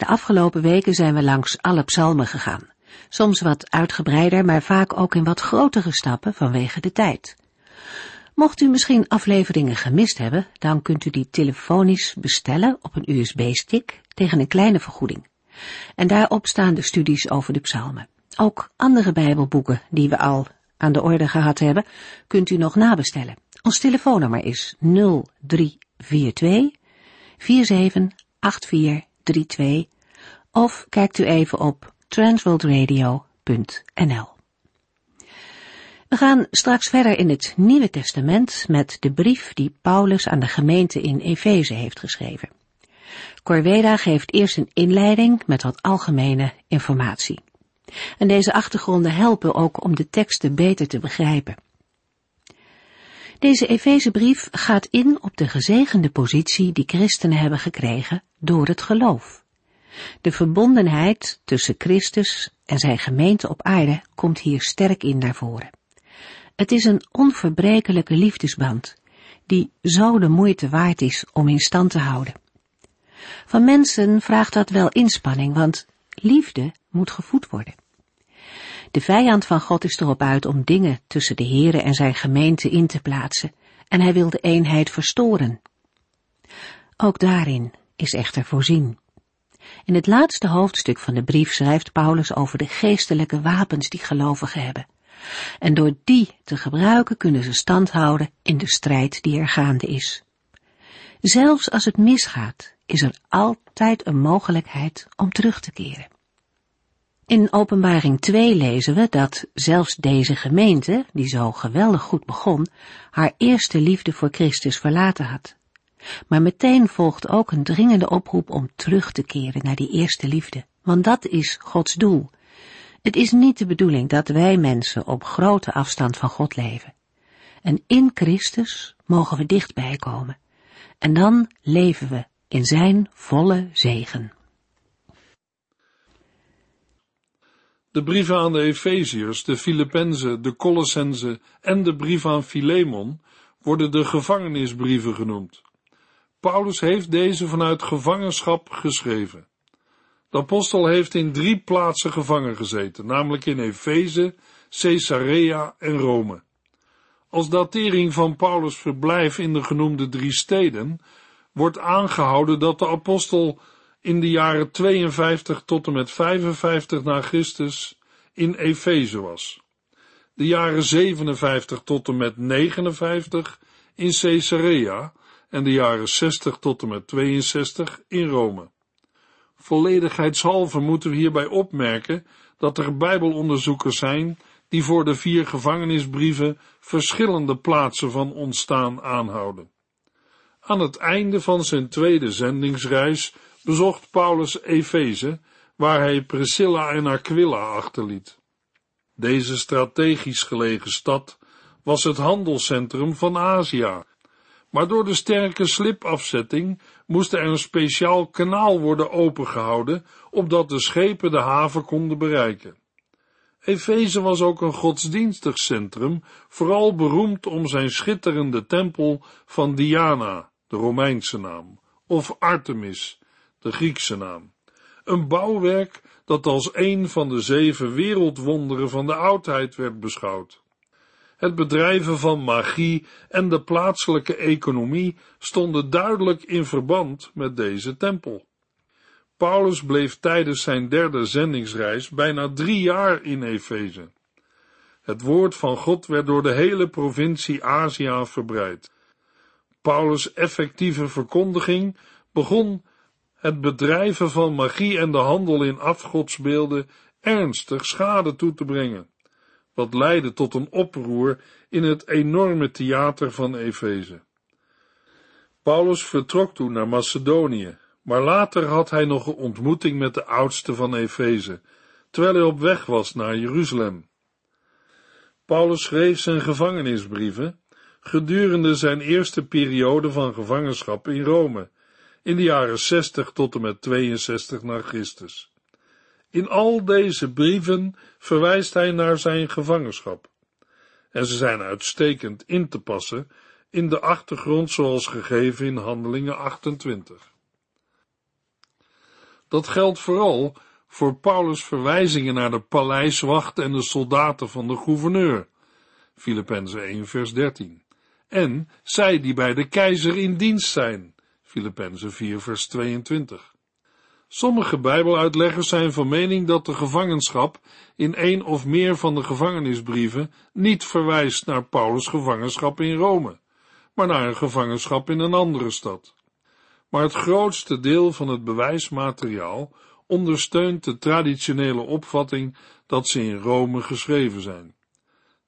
De afgelopen weken zijn we langs alle psalmen gegaan. Soms wat uitgebreider, maar vaak ook in wat grotere stappen vanwege de tijd. Mocht u misschien afleveringen gemist hebben, dan kunt u die telefonisch bestellen op een USB-stick tegen een kleine vergoeding. En daarop staan de studies over de psalmen. Ook andere bijbelboeken die we al aan de orde gehad hebben, kunt u nog nabestellen. Ons telefoonnummer is 0342 478432 of kijkt u even op transworldradio.nl. We gaan straks verder in het Nieuwe Testament met de brief die Paulus aan de gemeente in Efeze heeft geschreven. Corveda geeft eerst een inleiding met wat algemene informatie. En deze achtergronden helpen ook om de teksten beter te begrijpen. Deze Efezebrief gaat in op de gezegende positie die christenen hebben gekregen door het geloof. De verbondenheid tussen Christus en zijn gemeente op aarde komt hier sterk in naar voren. Het is een onverbrekelijke liefdesband, die zo de moeite waard is om in stand te houden. Van mensen vraagt dat wel inspanning, want liefde moet gevoed worden. De vijand van God is erop uit om dingen tussen de Heere en zijn gemeente in te plaatsen, en hij wil de eenheid verstoren. Ook daarin is echter voorzien. In het laatste hoofdstuk van de brief schrijft Paulus over de geestelijke wapens die gelovigen hebben. En door die te gebruiken kunnen ze stand houden in de strijd die er gaande is. Zelfs als het misgaat, is er altijd een mogelijkheid om terug te keren. In Openbaring 2 lezen we dat zelfs deze gemeente, die zo geweldig goed begon, haar eerste liefde voor Christus verlaten had. Maar meteen volgt ook een dringende oproep om terug te keren naar die eerste liefde, want dat is Gods doel. Het is niet de bedoeling dat wij mensen op grote afstand van God leven. En in Christus mogen we dichtbij komen. En dan leven we in zijn volle zegen. De brieven aan de Efeziërs, de Filippenzen, de Colossenzen en de brief aan Filemon worden de gevangenisbrieven genoemd. Paulus heeft deze vanuit gevangenschap geschreven. De apostel heeft in drie plaatsen gevangen gezeten, namelijk in Efeze, Caesarea en Rome. Als datering van Paulus' verblijf in de genoemde drie steden wordt aangehouden dat de apostel in de jaren 52 tot en met 55 na Christus in Efeze was. De jaren 57 tot en met 59 in Caesarea en de jaren 60 tot en met 62 in Rome. Volledigheidshalve moeten we hierbij opmerken dat er bijbelonderzoekers zijn die voor de vier gevangenisbrieven verschillende plaatsen van ontstaan aanhouden. Aan het einde van zijn tweede zendingsreis bezocht Paulus Efeze, waar hij Priscilla en Aquila achterliet. Deze strategisch gelegen stad was het handelscentrum van Azië, maar door de sterke slipafzetting moest er een speciaal kanaal worden opengehouden, opdat de schepen de haven konden bereiken. Efeze was ook een godsdienstig centrum, vooral beroemd om zijn schitterende tempel van Diana, de Romeinse naam, of Artemis, de Griekse naam. Een bouwwerk dat als een van de zeven wereldwonderen van de oudheid werd beschouwd. Het bedrijven van magie en de plaatselijke economie stonden duidelijk in verband met deze tempel. Paulus bleef tijdens zijn derde zendingsreis bijna drie jaar in Efeze. Het woord van God werd door de hele provincie Azië verbreid. Paulus' effectieve verkondiging begon het bedrijven van magie en de handel in afgodsbeelden ernstig schade toe te brengen, wat leidde tot een oproer in het enorme theater van Efeze. Paulus vertrok toen naar Macedonië, Maar later had hij nog een ontmoeting met de oudste van Efeze, terwijl hij op weg was naar Jeruzalem. Paulus schreef zijn gevangenisbrieven gedurende zijn eerste periode van gevangenschap in Rome, in de jaren 60 tot en met 62 na Christus. In al deze brieven verwijst hij naar zijn gevangenschap. En ze zijn uitstekend in te passen in de achtergrond zoals gegeven in Handelingen 28. Dat geldt vooral voor Paulus' verwijzingen naar de paleiswacht en de soldaten van de gouverneur, Filippenzen 1 vers 13, en zij die bij de keizer in dienst zijn, Filippenzen 4 vers 22. Sommige bijbeluitleggers zijn van mening dat de gevangenschap in een of meer van de gevangenisbrieven niet verwijst naar Paulus' gevangenschap in Rome, maar naar een gevangenschap in een andere stad. Maar het grootste deel van het bewijsmateriaal ondersteunt de traditionele opvatting dat ze in Rome geschreven zijn.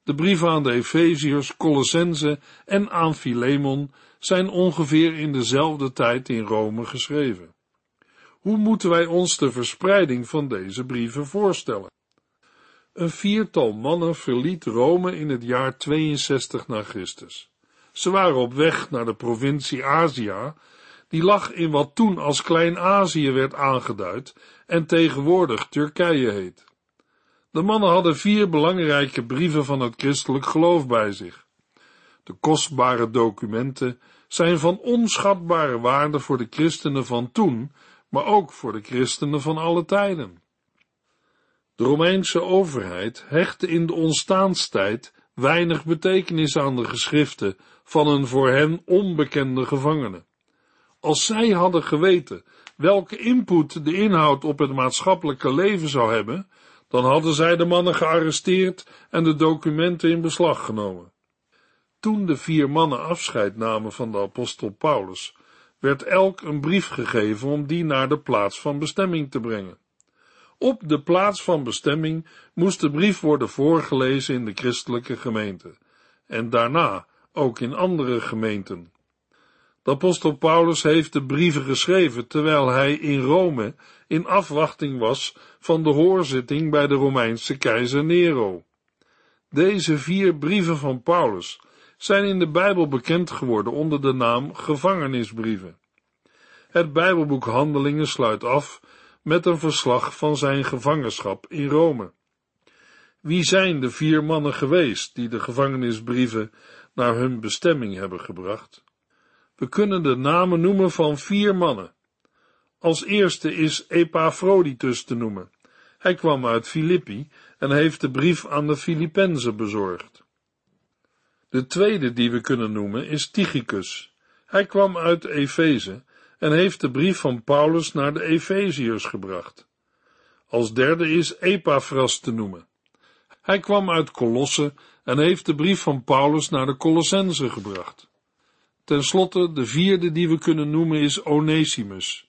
De brieven aan de Efeziërs, Colossense en aan Philemon zijn ongeveer in dezelfde tijd in Rome geschreven. Hoe moeten wij ons de verspreiding van deze brieven voorstellen? Een viertal mannen verliet Rome in het jaar 62 na Christus. Ze waren op weg naar de provincie Azië, die lag in wat toen als Klein-Azië werd aangeduid en tegenwoordig Turkije heet. De mannen hadden vier belangrijke brieven van het christelijk geloof bij zich. De kostbare documenten zijn van onschatbare waarde voor de christenen van toen, maar ook voor de christenen van alle tijden. De Romeinse overheid hechtte in de ontstaanstijd weinig betekenis aan de geschriften van een voor hen onbekende gevangene. Als zij hadden geweten welke input de inhoud op het maatschappelijke leven zou hebben, dan hadden zij de mannen gearresteerd en de documenten in beslag genomen. Toen de vier mannen afscheid namen van de apostel Paulus, werd elk een brief gegeven om die naar de plaats van bestemming te brengen. Op de plaats van bestemming moest de brief worden voorgelezen in de christelijke gemeente en daarna ook in andere gemeenten. De apostel Paulus heeft de brieven geschreven terwijl hij in Rome in afwachting was van de hoorzitting bij de Romeinse keizer Nero. Deze vier brieven van Paulus zijn in de Bijbel bekend geworden onder de naam gevangenisbrieven. Het Bijbelboek Handelingen sluit af met een verslag van zijn gevangenschap in Rome. Wie zijn de vier mannen geweest die de gevangenisbrieven naar hun bestemming hebben gebracht? We kunnen de namen noemen van vier mannen. Als eerste is Epaphroditus te noemen. Hij kwam uit Filippi en heeft de brief aan de Filippenzen bezorgd. De tweede die we kunnen noemen is Tychicus. Hij kwam uit Efeze en heeft de brief van Paulus naar de Efeziërs gebracht. Als derde is Epaphras te noemen. Hij kwam uit Colosse en heeft de brief van Paulus naar de Colossenzen gebracht. Ten slotte, de vierde die we kunnen noemen is Onesimus.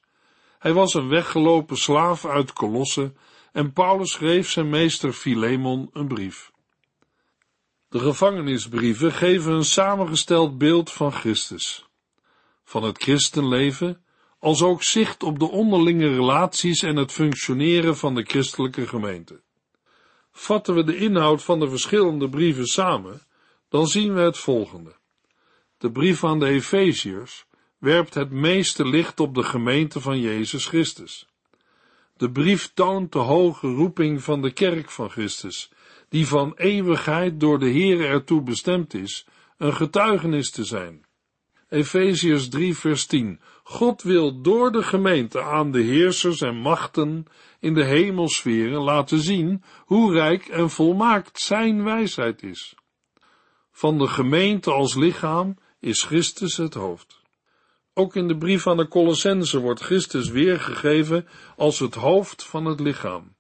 Hij was een weggelopen slaaf uit Colosse en Paulus schreef zijn meester Philemon een brief. De gevangenisbrieven geven een samengesteld beeld van Christus, van het christenleven, als ook zicht op de onderlinge relaties en het functioneren van de christelijke gemeente. Vatten we de inhoud van de verschillende brieven samen, dan zien we het volgende. De brief aan de Efeziërs werpt het meeste licht op de gemeente van Jezus Christus. De brief toont de hoge roeping van de kerk van Christus, die van eeuwigheid door de Heer ertoe bestemd is, een getuigenis te zijn. Efeziërs 3 vers 10 God wil door de gemeente aan de heersers en machten in de hemelsferen laten zien hoe rijk en volmaakt zijn wijsheid is. Van de gemeente als lichaam is Christus het hoofd. Ook in de brief aan de Colossense wordt Christus weergegeven als het hoofd van het lichaam.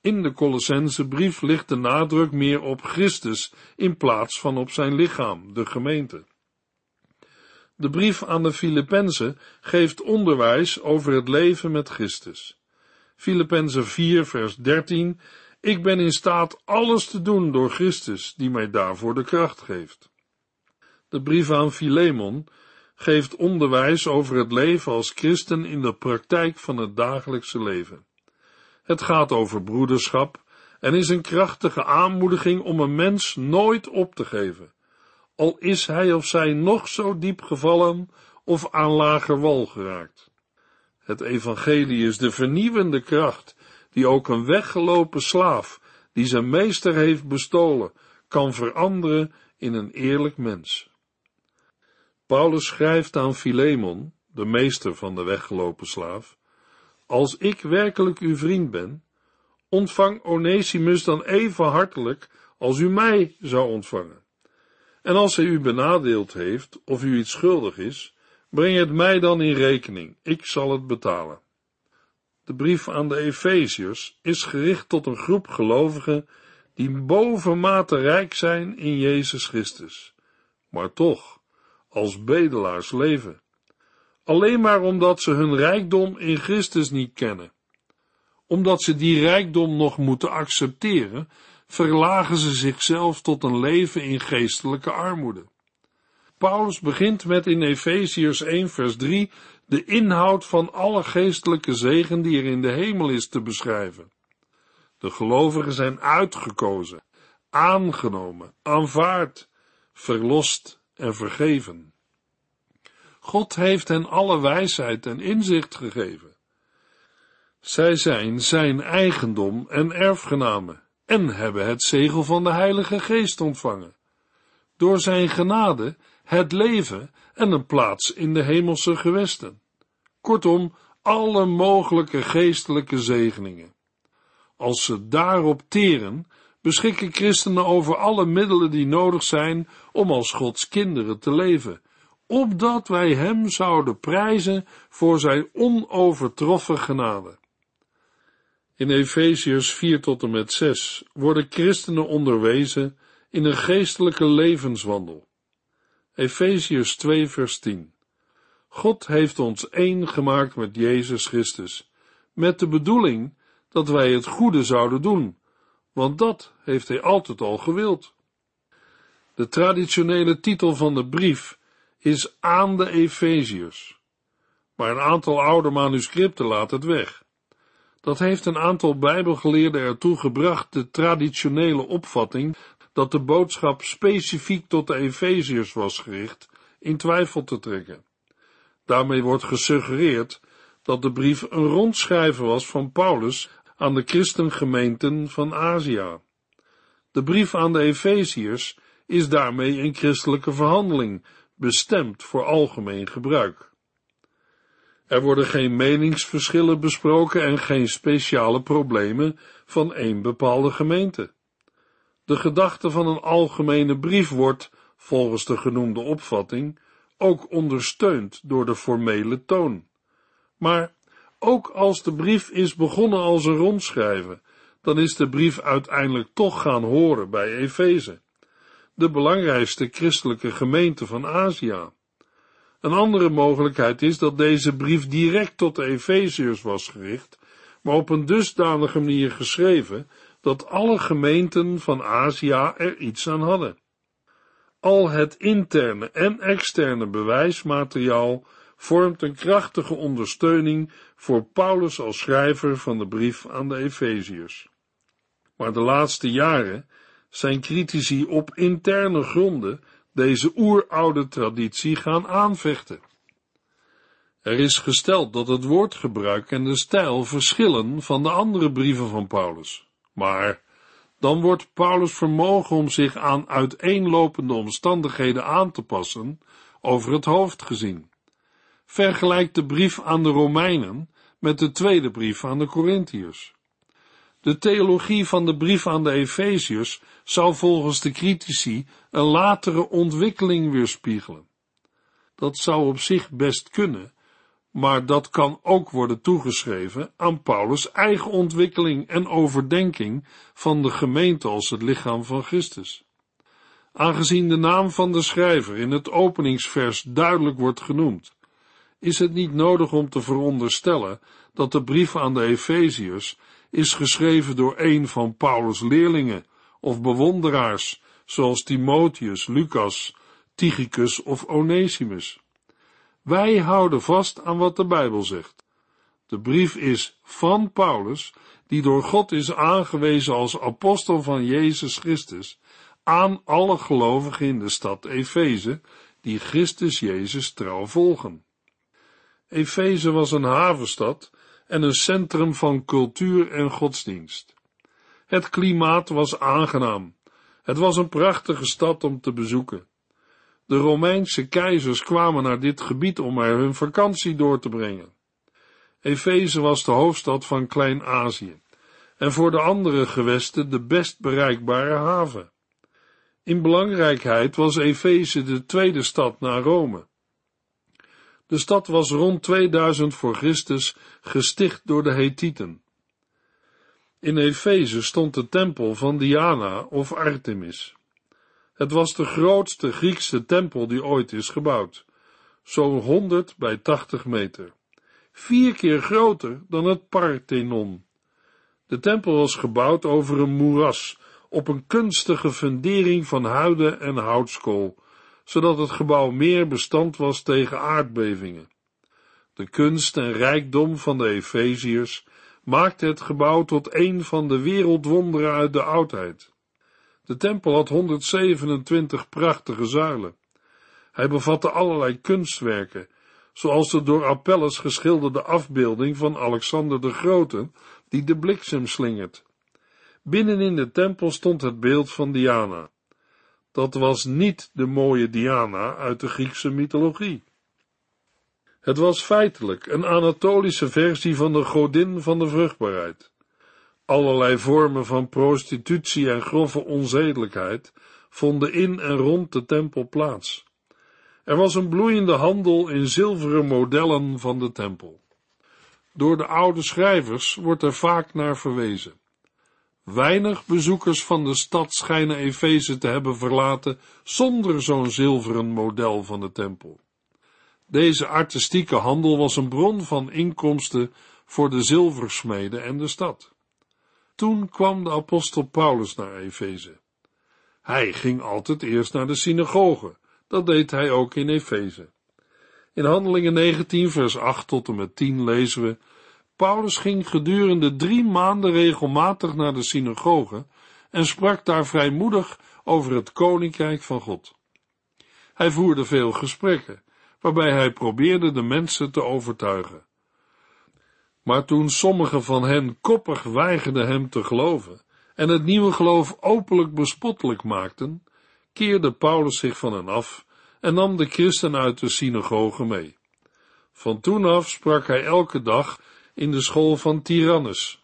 In de Colossense brief ligt de nadruk meer op Christus in plaats van op zijn lichaam, de gemeente. De brief aan de Filippenzen geeft onderwijs over het leven met Christus. Filippenzen 4 vers 13 Ik ben in staat alles te doen door Christus, die mij daarvoor de kracht geeft. De brief aan Philemon geeft onderwijs over het leven als christen in de praktijk van het dagelijkse leven. Het gaat over broederschap en is een krachtige aanmoediging om een mens nooit op te geven, al is hij of zij nog zo diep gevallen of aan lager wal geraakt. Het evangelie is de vernieuwende kracht die ook een weggelopen slaaf, die zijn meester heeft bestolen, kan veranderen in een eerlijk mens. Paulus schrijft aan Philemon, de meester van de weggelopen slaaf, als ik werkelijk uw vriend ben, ontvang Onesimus dan even hartelijk als u mij zou ontvangen. En als hij u benadeeld heeft of u iets schuldig is, breng het mij dan in rekening, ik zal het betalen. De brief aan de Efeziërs is gericht tot een groep gelovigen die bovenmate rijk zijn in Jezus Christus, maar toch als bedelaars leven. Alleen maar omdat ze hun rijkdom in Christus niet kennen. Omdat ze die rijkdom nog moeten accepteren, verlagen ze zichzelf tot een leven in geestelijke armoede. Paulus begint met in Efeziërs 1 vers 3 de inhoud van alle geestelijke zegen die er in de hemel is te beschrijven. De gelovigen zijn uitgekozen, aangenomen, aanvaard, verlost en vergeven. God heeft hen alle wijsheid en inzicht gegeven. Zij zijn zijn eigendom en erfgenamen en hebben het zegel van de Heilige Geest ontvangen. Door zijn genade het leven en een plaats in de hemelse gewesten. Kortom, alle mogelijke geestelijke zegeningen. Als ze daarop teren, beschikken christenen over alle middelen die nodig zijn om als Gods kinderen te leven, opdat wij Hem zouden prijzen voor Zijn onovertroffen genade. In Efeziërs 4 tot en met 6 worden christenen onderwezen in een geestelijke levenswandel. Efeziërs 2 vers 10 God heeft ons één gemaakt met Jezus Christus, met de bedoeling dat wij het goede zouden doen, want dat heeft hij altijd al gewild. De traditionele titel van de brief is aan de Efeziërs, maar een aantal oude manuscripten laat het weg. Dat heeft een aantal bijbelgeleerden ertoe gebracht de traditionele opvatting dat de boodschap specifiek tot de Efeziërs was gericht, in twijfel te trekken. Daarmee wordt gesuggereerd dat de brief een rondschrijven was van Paulus aan de christengemeenten van Azië. De brief aan de Efeziërs is daarmee een christelijke verhandeling, bestemd voor algemeen gebruik. Er worden geen meningsverschillen besproken en geen speciale problemen van één bepaalde gemeente. De gedachte van een algemene brief wordt, volgens de genoemde opvatting, ook ondersteund door de formele toon. Maar ook als de brief is begonnen als een rondschrijven, dan is de brief uiteindelijk toch gaan horen bij Efeze, de belangrijkste christelijke gemeente van Azië. Een andere mogelijkheid is dat deze brief direct tot de Efeziërs was gericht, maar op een dusdanige manier geschreven dat alle gemeenten van Azië er iets aan hadden. Al het interne en externe bewijsmateriaal vormt een krachtige ondersteuning voor Paulus als schrijver van de brief aan de Efeziërs. Maar de laatste jaren zijn critici op interne gronden deze oeroude traditie gaan aanvechten. Er is gesteld dat het woordgebruik en de stijl verschillen van de andere brieven van Paulus. Maar dan wordt Paulus vermogen om zich aan uiteenlopende omstandigheden aan te passen over het hoofd gezien. Vergelijk de brief aan de Romeinen met de tweede brief aan de Corinthiërs. De theologie van de brief aan de Efeziërs zou volgens de critici een latere ontwikkeling weerspiegelen. Dat zou op zich best kunnen, maar dat kan ook worden toegeschreven aan Paulus' eigen ontwikkeling en overdenking van de gemeente als het lichaam van Christus. Aangezien de naam van de schrijver in het openingsvers duidelijk wordt genoemd, is het niet nodig om te veronderstellen dat de brief aan de Efeziërs is geschreven door een van Paulus' leerlingen of bewonderaars, zoals Timotheus, Lucas, Tychicus of Onesimus. Wij houden vast aan wat de Bijbel zegt. De brief is van Paulus, die door God is aangewezen als apostel van Jezus Christus, aan alle gelovigen in de stad Efeze, die Christus Jezus trouw volgen. Efeze was een havenstad en een centrum van cultuur en godsdienst. Het klimaat was aangenaam. Het was een prachtige stad om te bezoeken. De Romeinse keizers kwamen naar dit gebied om er hun vakantie door te brengen. Efeze was de hoofdstad van Klein-Azië en voor de andere gewesten de best bereikbare haven. In belangrijkheid was Efeze de tweede stad na Rome. De stad was rond 2000 voor Christus gesticht door de Hethieten. In Efeze stond de tempel van Diana of Artemis. Het was de grootste Griekse tempel die ooit is gebouwd, zo'n 100 bij 80 meter, vier keer groter dan het Parthenon. De tempel was gebouwd over een moeras, op een kunstige fundering van huiden en houtskool, zodat het gebouw meer bestand was tegen aardbevingen. De kunst en rijkdom van de Efeziërs maakte het gebouw tot een van de wereldwonderen uit de oudheid. De tempel had 127 prachtige zuilen. Hij bevatte allerlei kunstwerken, zoals de door Apelles geschilderde afbeelding van Alexander de Grote, die de bliksem slingert. Binnenin de tempel stond het beeld van Diana. Dat was niet de mooie Diana uit de Griekse mythologie. Het was feitelijk een Anatolische versie van de godin van de vruchtbaarheid. Allerlei vormen van prostitutie en grove onzedelijkheid vonden in en rond de tempel plaats. Er was een bloeiende handel in zilveren modellen van de tempel. Door de oude schrijvers wordt er vaak naar verwezen. Weinig bezoekers van de stad schijnen Efeze te hebben verlaten zonder zo'n zilveren model van de tempel. Deze artistieke handel was een bron van inkomsten voor de zilversmeden en de stad. Toen kwam de apostel Paulus naar Efeze. Hij ging altijd eerst naar de synagoge, dat deed hij ook in Efeze. In Handelingen 19 vers 8 tot en met 10 lezen we Paulus ging gedurende drie maanden regelmatig naar de synagoge en sprak daar vrijmoedig over het koninkrijk van God. Hij voerde veel gesprekken, waarbij hij probeerde de mensen te overtuigen. Maar toen sommigen van hen koppig weigerden hem te geloven en het nieuwe geloof openlijk bespottelijk maakten, keerde Paulus zich van hen af en nam de christen uit de synagoge mee. Van toen af sprak hij elke dag in de school van Tyrannus.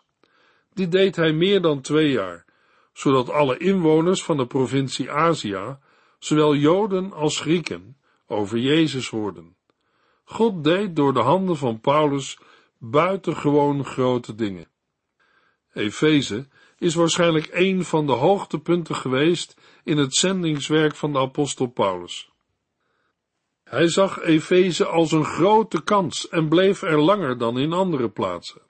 Dit deed hij meer dan twee jaar, zodat alle inwoners van de provincie Azië, zowel Joden als Grieken, over Jezus hoorden. God deed door de handen van Paulus buitengewoon grote dingen. Efeze is waarschijnlijk een van de hoogtepunten geweest in het zendingswerk van de apostel Paulus. Hij zag Efeze als een grote kans en bleef er langer dan in andere plaatsen.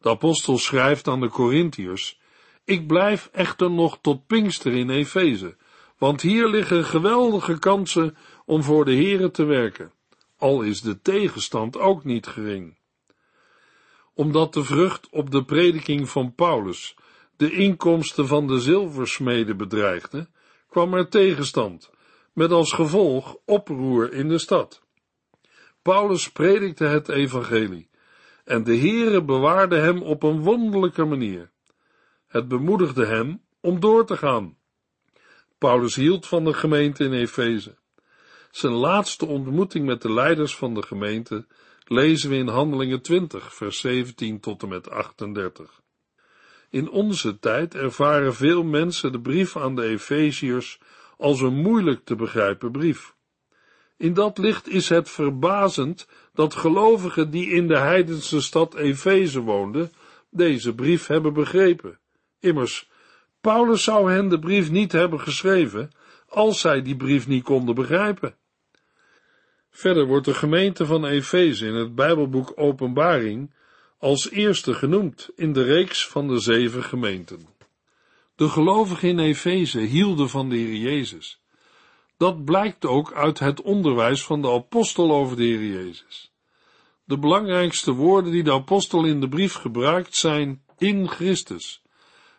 De apostel schrijft aan de Corinthiërs, ik blijf echter nog tot Pinkster in Efeze, want hier liggen geweldige kansen om voor de Here te werken, al is de tegenstand ook niet gering. Omdat de vrucht op de prediking van Paulus de inkomsten van de zilversmeden bedreigde, kwam er tegenstand met als gevolg oproer in de stad. Paulus predikte het evangelie en de Heere bewaarde hem op een wonderlijke manier. Het bemoedigde hem om door te gaan. Paulus hield van de gemeente in Efeze. Zijn laatste ontmoeting met de leiders van de gemeente lezen we in Handelingen 20, vers 17 tot en met 38. In onze tijd ervaren veel mensen de brief aan de Efeziërs als een moeilijk te begrijpen brief. In dat licht is het verbazend dat gelovigen die in de heidense stad Efeze woonden, deze brief hebben begrepen. Immers, Paulus zou hen de brief niet hebben geschreven, als zij die brief niet konden begrijpen. Verder wordt de gemeente van Efeze in het Bijbelboek Openbaring als eerste genoemd in de reeks van de zeven gemeenten. De gelovigen in Efeze hielden van de Heer Jezus. Dat blijkt ook uit het onderwijs van de apostel over de Heer Jezus. De belangrijkste woorden die de apostel in de brief gebruikt zijn in Christus.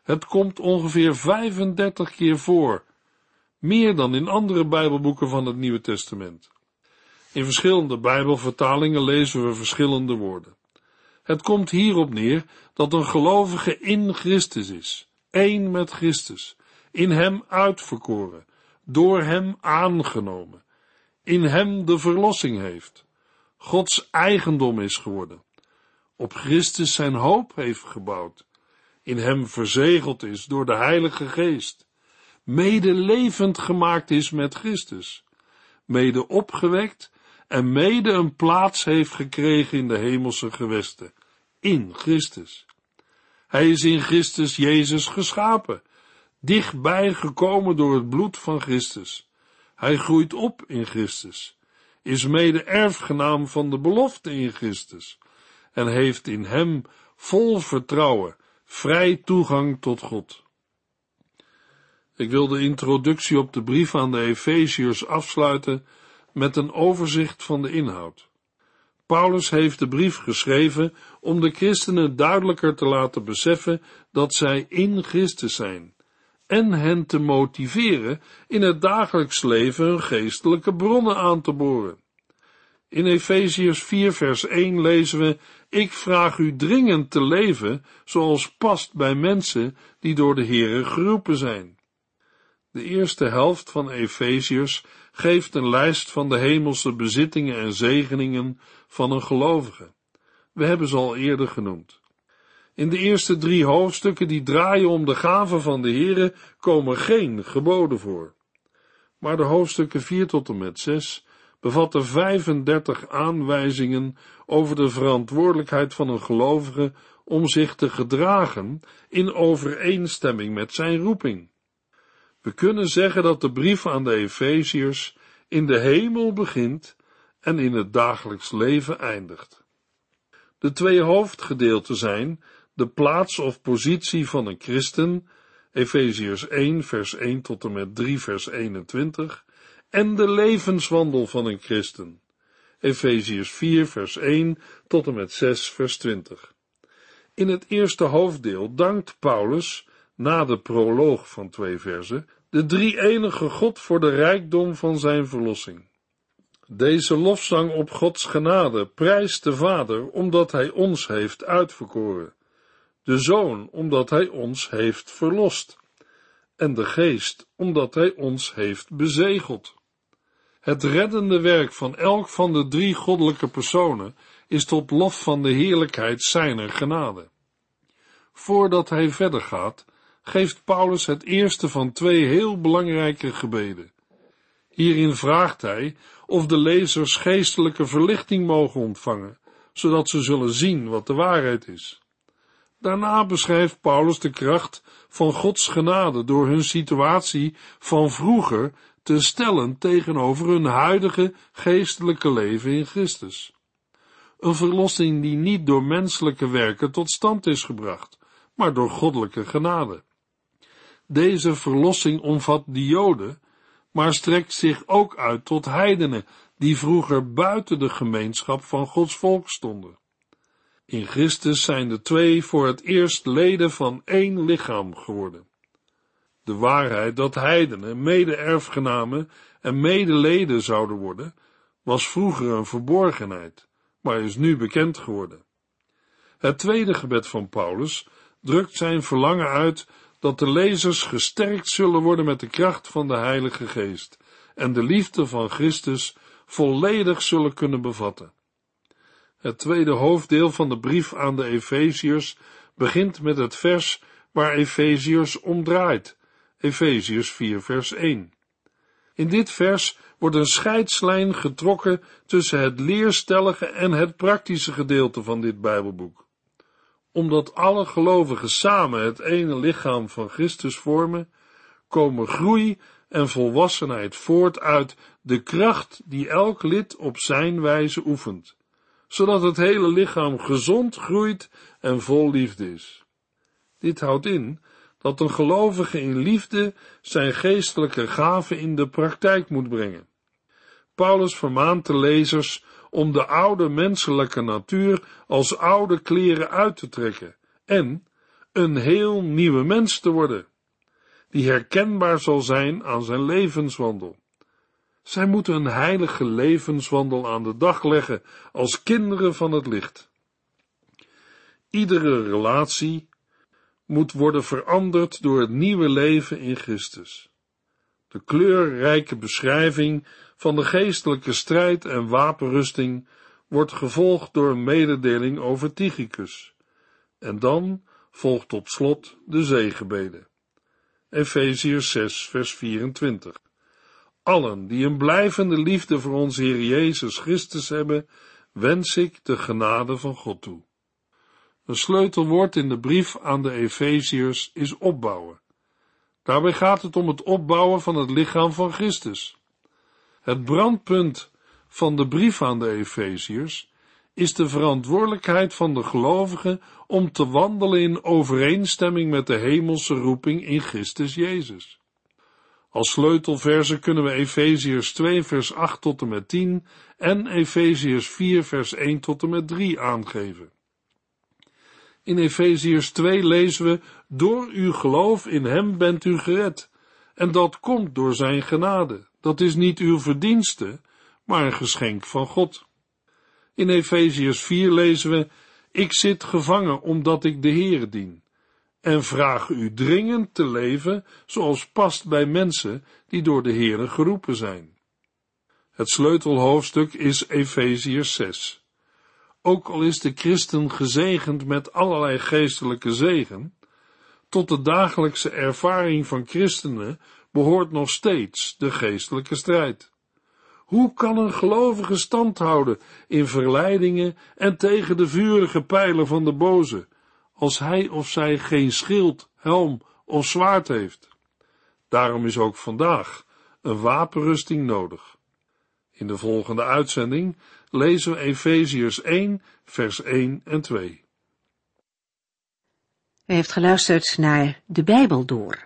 Het komt ongeveer 35 keer voor, meer dan in andere Bijbelboeken van het Nieuwe Testament. In verschillende Bijbelvertalingen lezen we verschillende woorden. Het komt hierop neer dat een gelovige in Christus is, één met Christus, in Hem uitverkoren, door Hem aangenomen, in Hem de verlossing heeft, Gods eigendom is geworden, op Christus zijn hoop heeft gebouwd, in Hem verzegeld is door de Heilige Geest, mede levend gemaakt is met Christus, mede opgewekt en mede een plaats heeft gekregen in de hemelse gewesten, in Christus. Hij is in Christus Jezus geschapen, dichtbij gekomen door het bloed van Christus. Hij groeit op in Christus, is mede erfgenaam van de belofte in Christus en heeft in hem vol vertrouwen vrij toegang tot God. Ik wil de introductie op de brief aan de Efeziërs afsluiten met een overzicht van de inhoud. Paulus heeft de brief geschreven om de christenen duidelijker te laten beseffen dat zij in Christus zijn en hen te motiveren in het dagelijks leven hun geestelijke bronnen aan te boren. In Efeziërs 4 vers 1 lezen we, ik vraag u dringend te leven zoals past bij mensen die door de Heere geroepen zijn. De eerste helft van Efeziërs geeft een lijst van de hemelse bezittingen en zegeningen van een gelovige. We hebben ze al eerder genoemd. In de eerste drie hoofdstukken die draaien om de gaven van de Heere komen geen geboden voor. Maar de hoofdstukken 4 tot en met 6 bevatten 35 aanwijzingen over de verantwoordelijkheid van een gelovige om zich te gedragen in overeenstemming met zijn roeping. We kunnen zeggen dat de brief aan de Efeziërs in de hemel begint en in het dagelijks leven eindigt. De twee hoofdgedeelten zijn de plaats of positie van een christen, Efeziërs 1 vers 1 tot en met 3 vers 21, en de levenswandel van een christen, Efeziërs 4 vers 1 tot en met 6 vers 20. In het eerste hoofddeel dankt Paulus na de proloog van twee versen, de drie enige God voor de rijkdom van zijn verlossing. Deze lofzang op Gods genade prijst de Vader omdat Hij ons heeft uitverkoren, de Zoon omdat Hij ons heeft verlost, en de Geest omdat Hij ons heeft bezegeld. Het reddende werk van elk van de drie goddelijke personen is tot lof van de heerlijkheid zijner genade. Voordat hij verder gaat, geeft Paulus het eerste van twee heel belangrijke gebeden. Hierin vraagt hij of de lezers geestelijke verlichting mogen ontvangen, zodat ze zullen zien wat de waarheid is. Daarna beschrijft Paulus de kracht van Gods genade door hun situatie van vroeger te stellen tegenover hun huidige geestelijke leven in Christus. Een verlossing die niet door menselijke werken tot stand is gebracht, maar door goddelijke genade. Deze verlossing omvat de Joden, maar strekt zich ook uit tot heidenen die vroeger buiten de gemeenschap van Gods volk stonden. In Christus zijn de twee voor het eerst leden van één lichaam geworden. De waarheid dat heidenen mede-erfgenamen en medeleden zouden worden, was vroeger een verborgenheid, maar is nu bekend geworden. Het tweede gebed van Paulus drukt zijn verlangen uit dat de lezers gesterkt zullen worden met de kracht van de Heilige Geest en de liefde van Christus volledig zullen kunnen bevatten. Het tweede hoofddeel van de brief aan de Efeziërs begint met het vers waar Efeziërs om draait, Efeziërs 4 vers 1. In dit vers wordt een scheidslijn getrokken tussen het leerstellige en het praktische gedeelte van dit Bijbelboek omdat alle gelovigen samen het ene lichaam van Christus vormen, komen groei en volwassenheid voort uit de kracht die elk lid op zijn wijze oefent, zodat het hele lichaam gezond groeit en vol liefde is. Dit houdt in dat een gelovige in liefde zijn geestelijke gaven in de praktijk moet brengen. Paulus vermaant de lezers om de oude menselijke natuur als oude kleren uit te trekken en een heel nieuwe mens te worden, die herkenbaar zal zijn aan zijn levenswandel. Zij moeten een heilige levenswandel aan de dag leggen als kinderen van het licht. Iedere relatie moet worden veranderd door het nieuwe leven in Christus. De kleurrijke beschrijving van de geestelijke strijd en wapenrusting wordt gevolgd door een mededeling over Tychicus. En dan volgt tot slot de zegenbeden. Efeziërs 6 vers 24 allen die een blijvende liefde voor onze Heer Jezus Christus hebben, wens ik de genade van God toe. Een sleutelwoord in de brief aan de Efeziërs is opbouwen. Daarbij gaat het om het opbouwen van het lichaam van Christus. Het brandpunt van de brief aan de Efeziërs is de verantwoordelijkheid van de gelovigen om te wandelen in overeenstemming met de hemelse roeping in Christus Jezus. Als sleutelversen kunnen we Efeziërs 2 vers 8 tot en met 10 en Efeziërs 4 vers 1 tot en met 3 aangeven. In Efeziërs 2 lezen we, door uw geloof in hem bent u gered, en dat komt door zijn genade. Dat is niet uw verdienste, maar een geschenk van God. In Efeziërs 4 lezen we, ik zit gevangen omdat ik de Heere dien en vraag u dringend te leven zoals past bij mensen die door de Heere geroepen zijn. Het sleutelhoofdstuk is Efeziërs 6. Ook al is de christen gezegend met allerlei geestelijke zegen, tot de dagelijkse ervaring van christenen behoort nog steeds de geestelijke strijd. Hoe kan een gelovige stand houden in verleidingen en tegen de vurige pijlen van de boze, als hij of zij geen schild, helm of zwaard heeft. Daarom is ook vandaag een wapenrusting nodig. In de volgende uitzending lezen we Efeziërs 1, vers 1 en 2. U heeft geluisterd naar De Bijbel Door,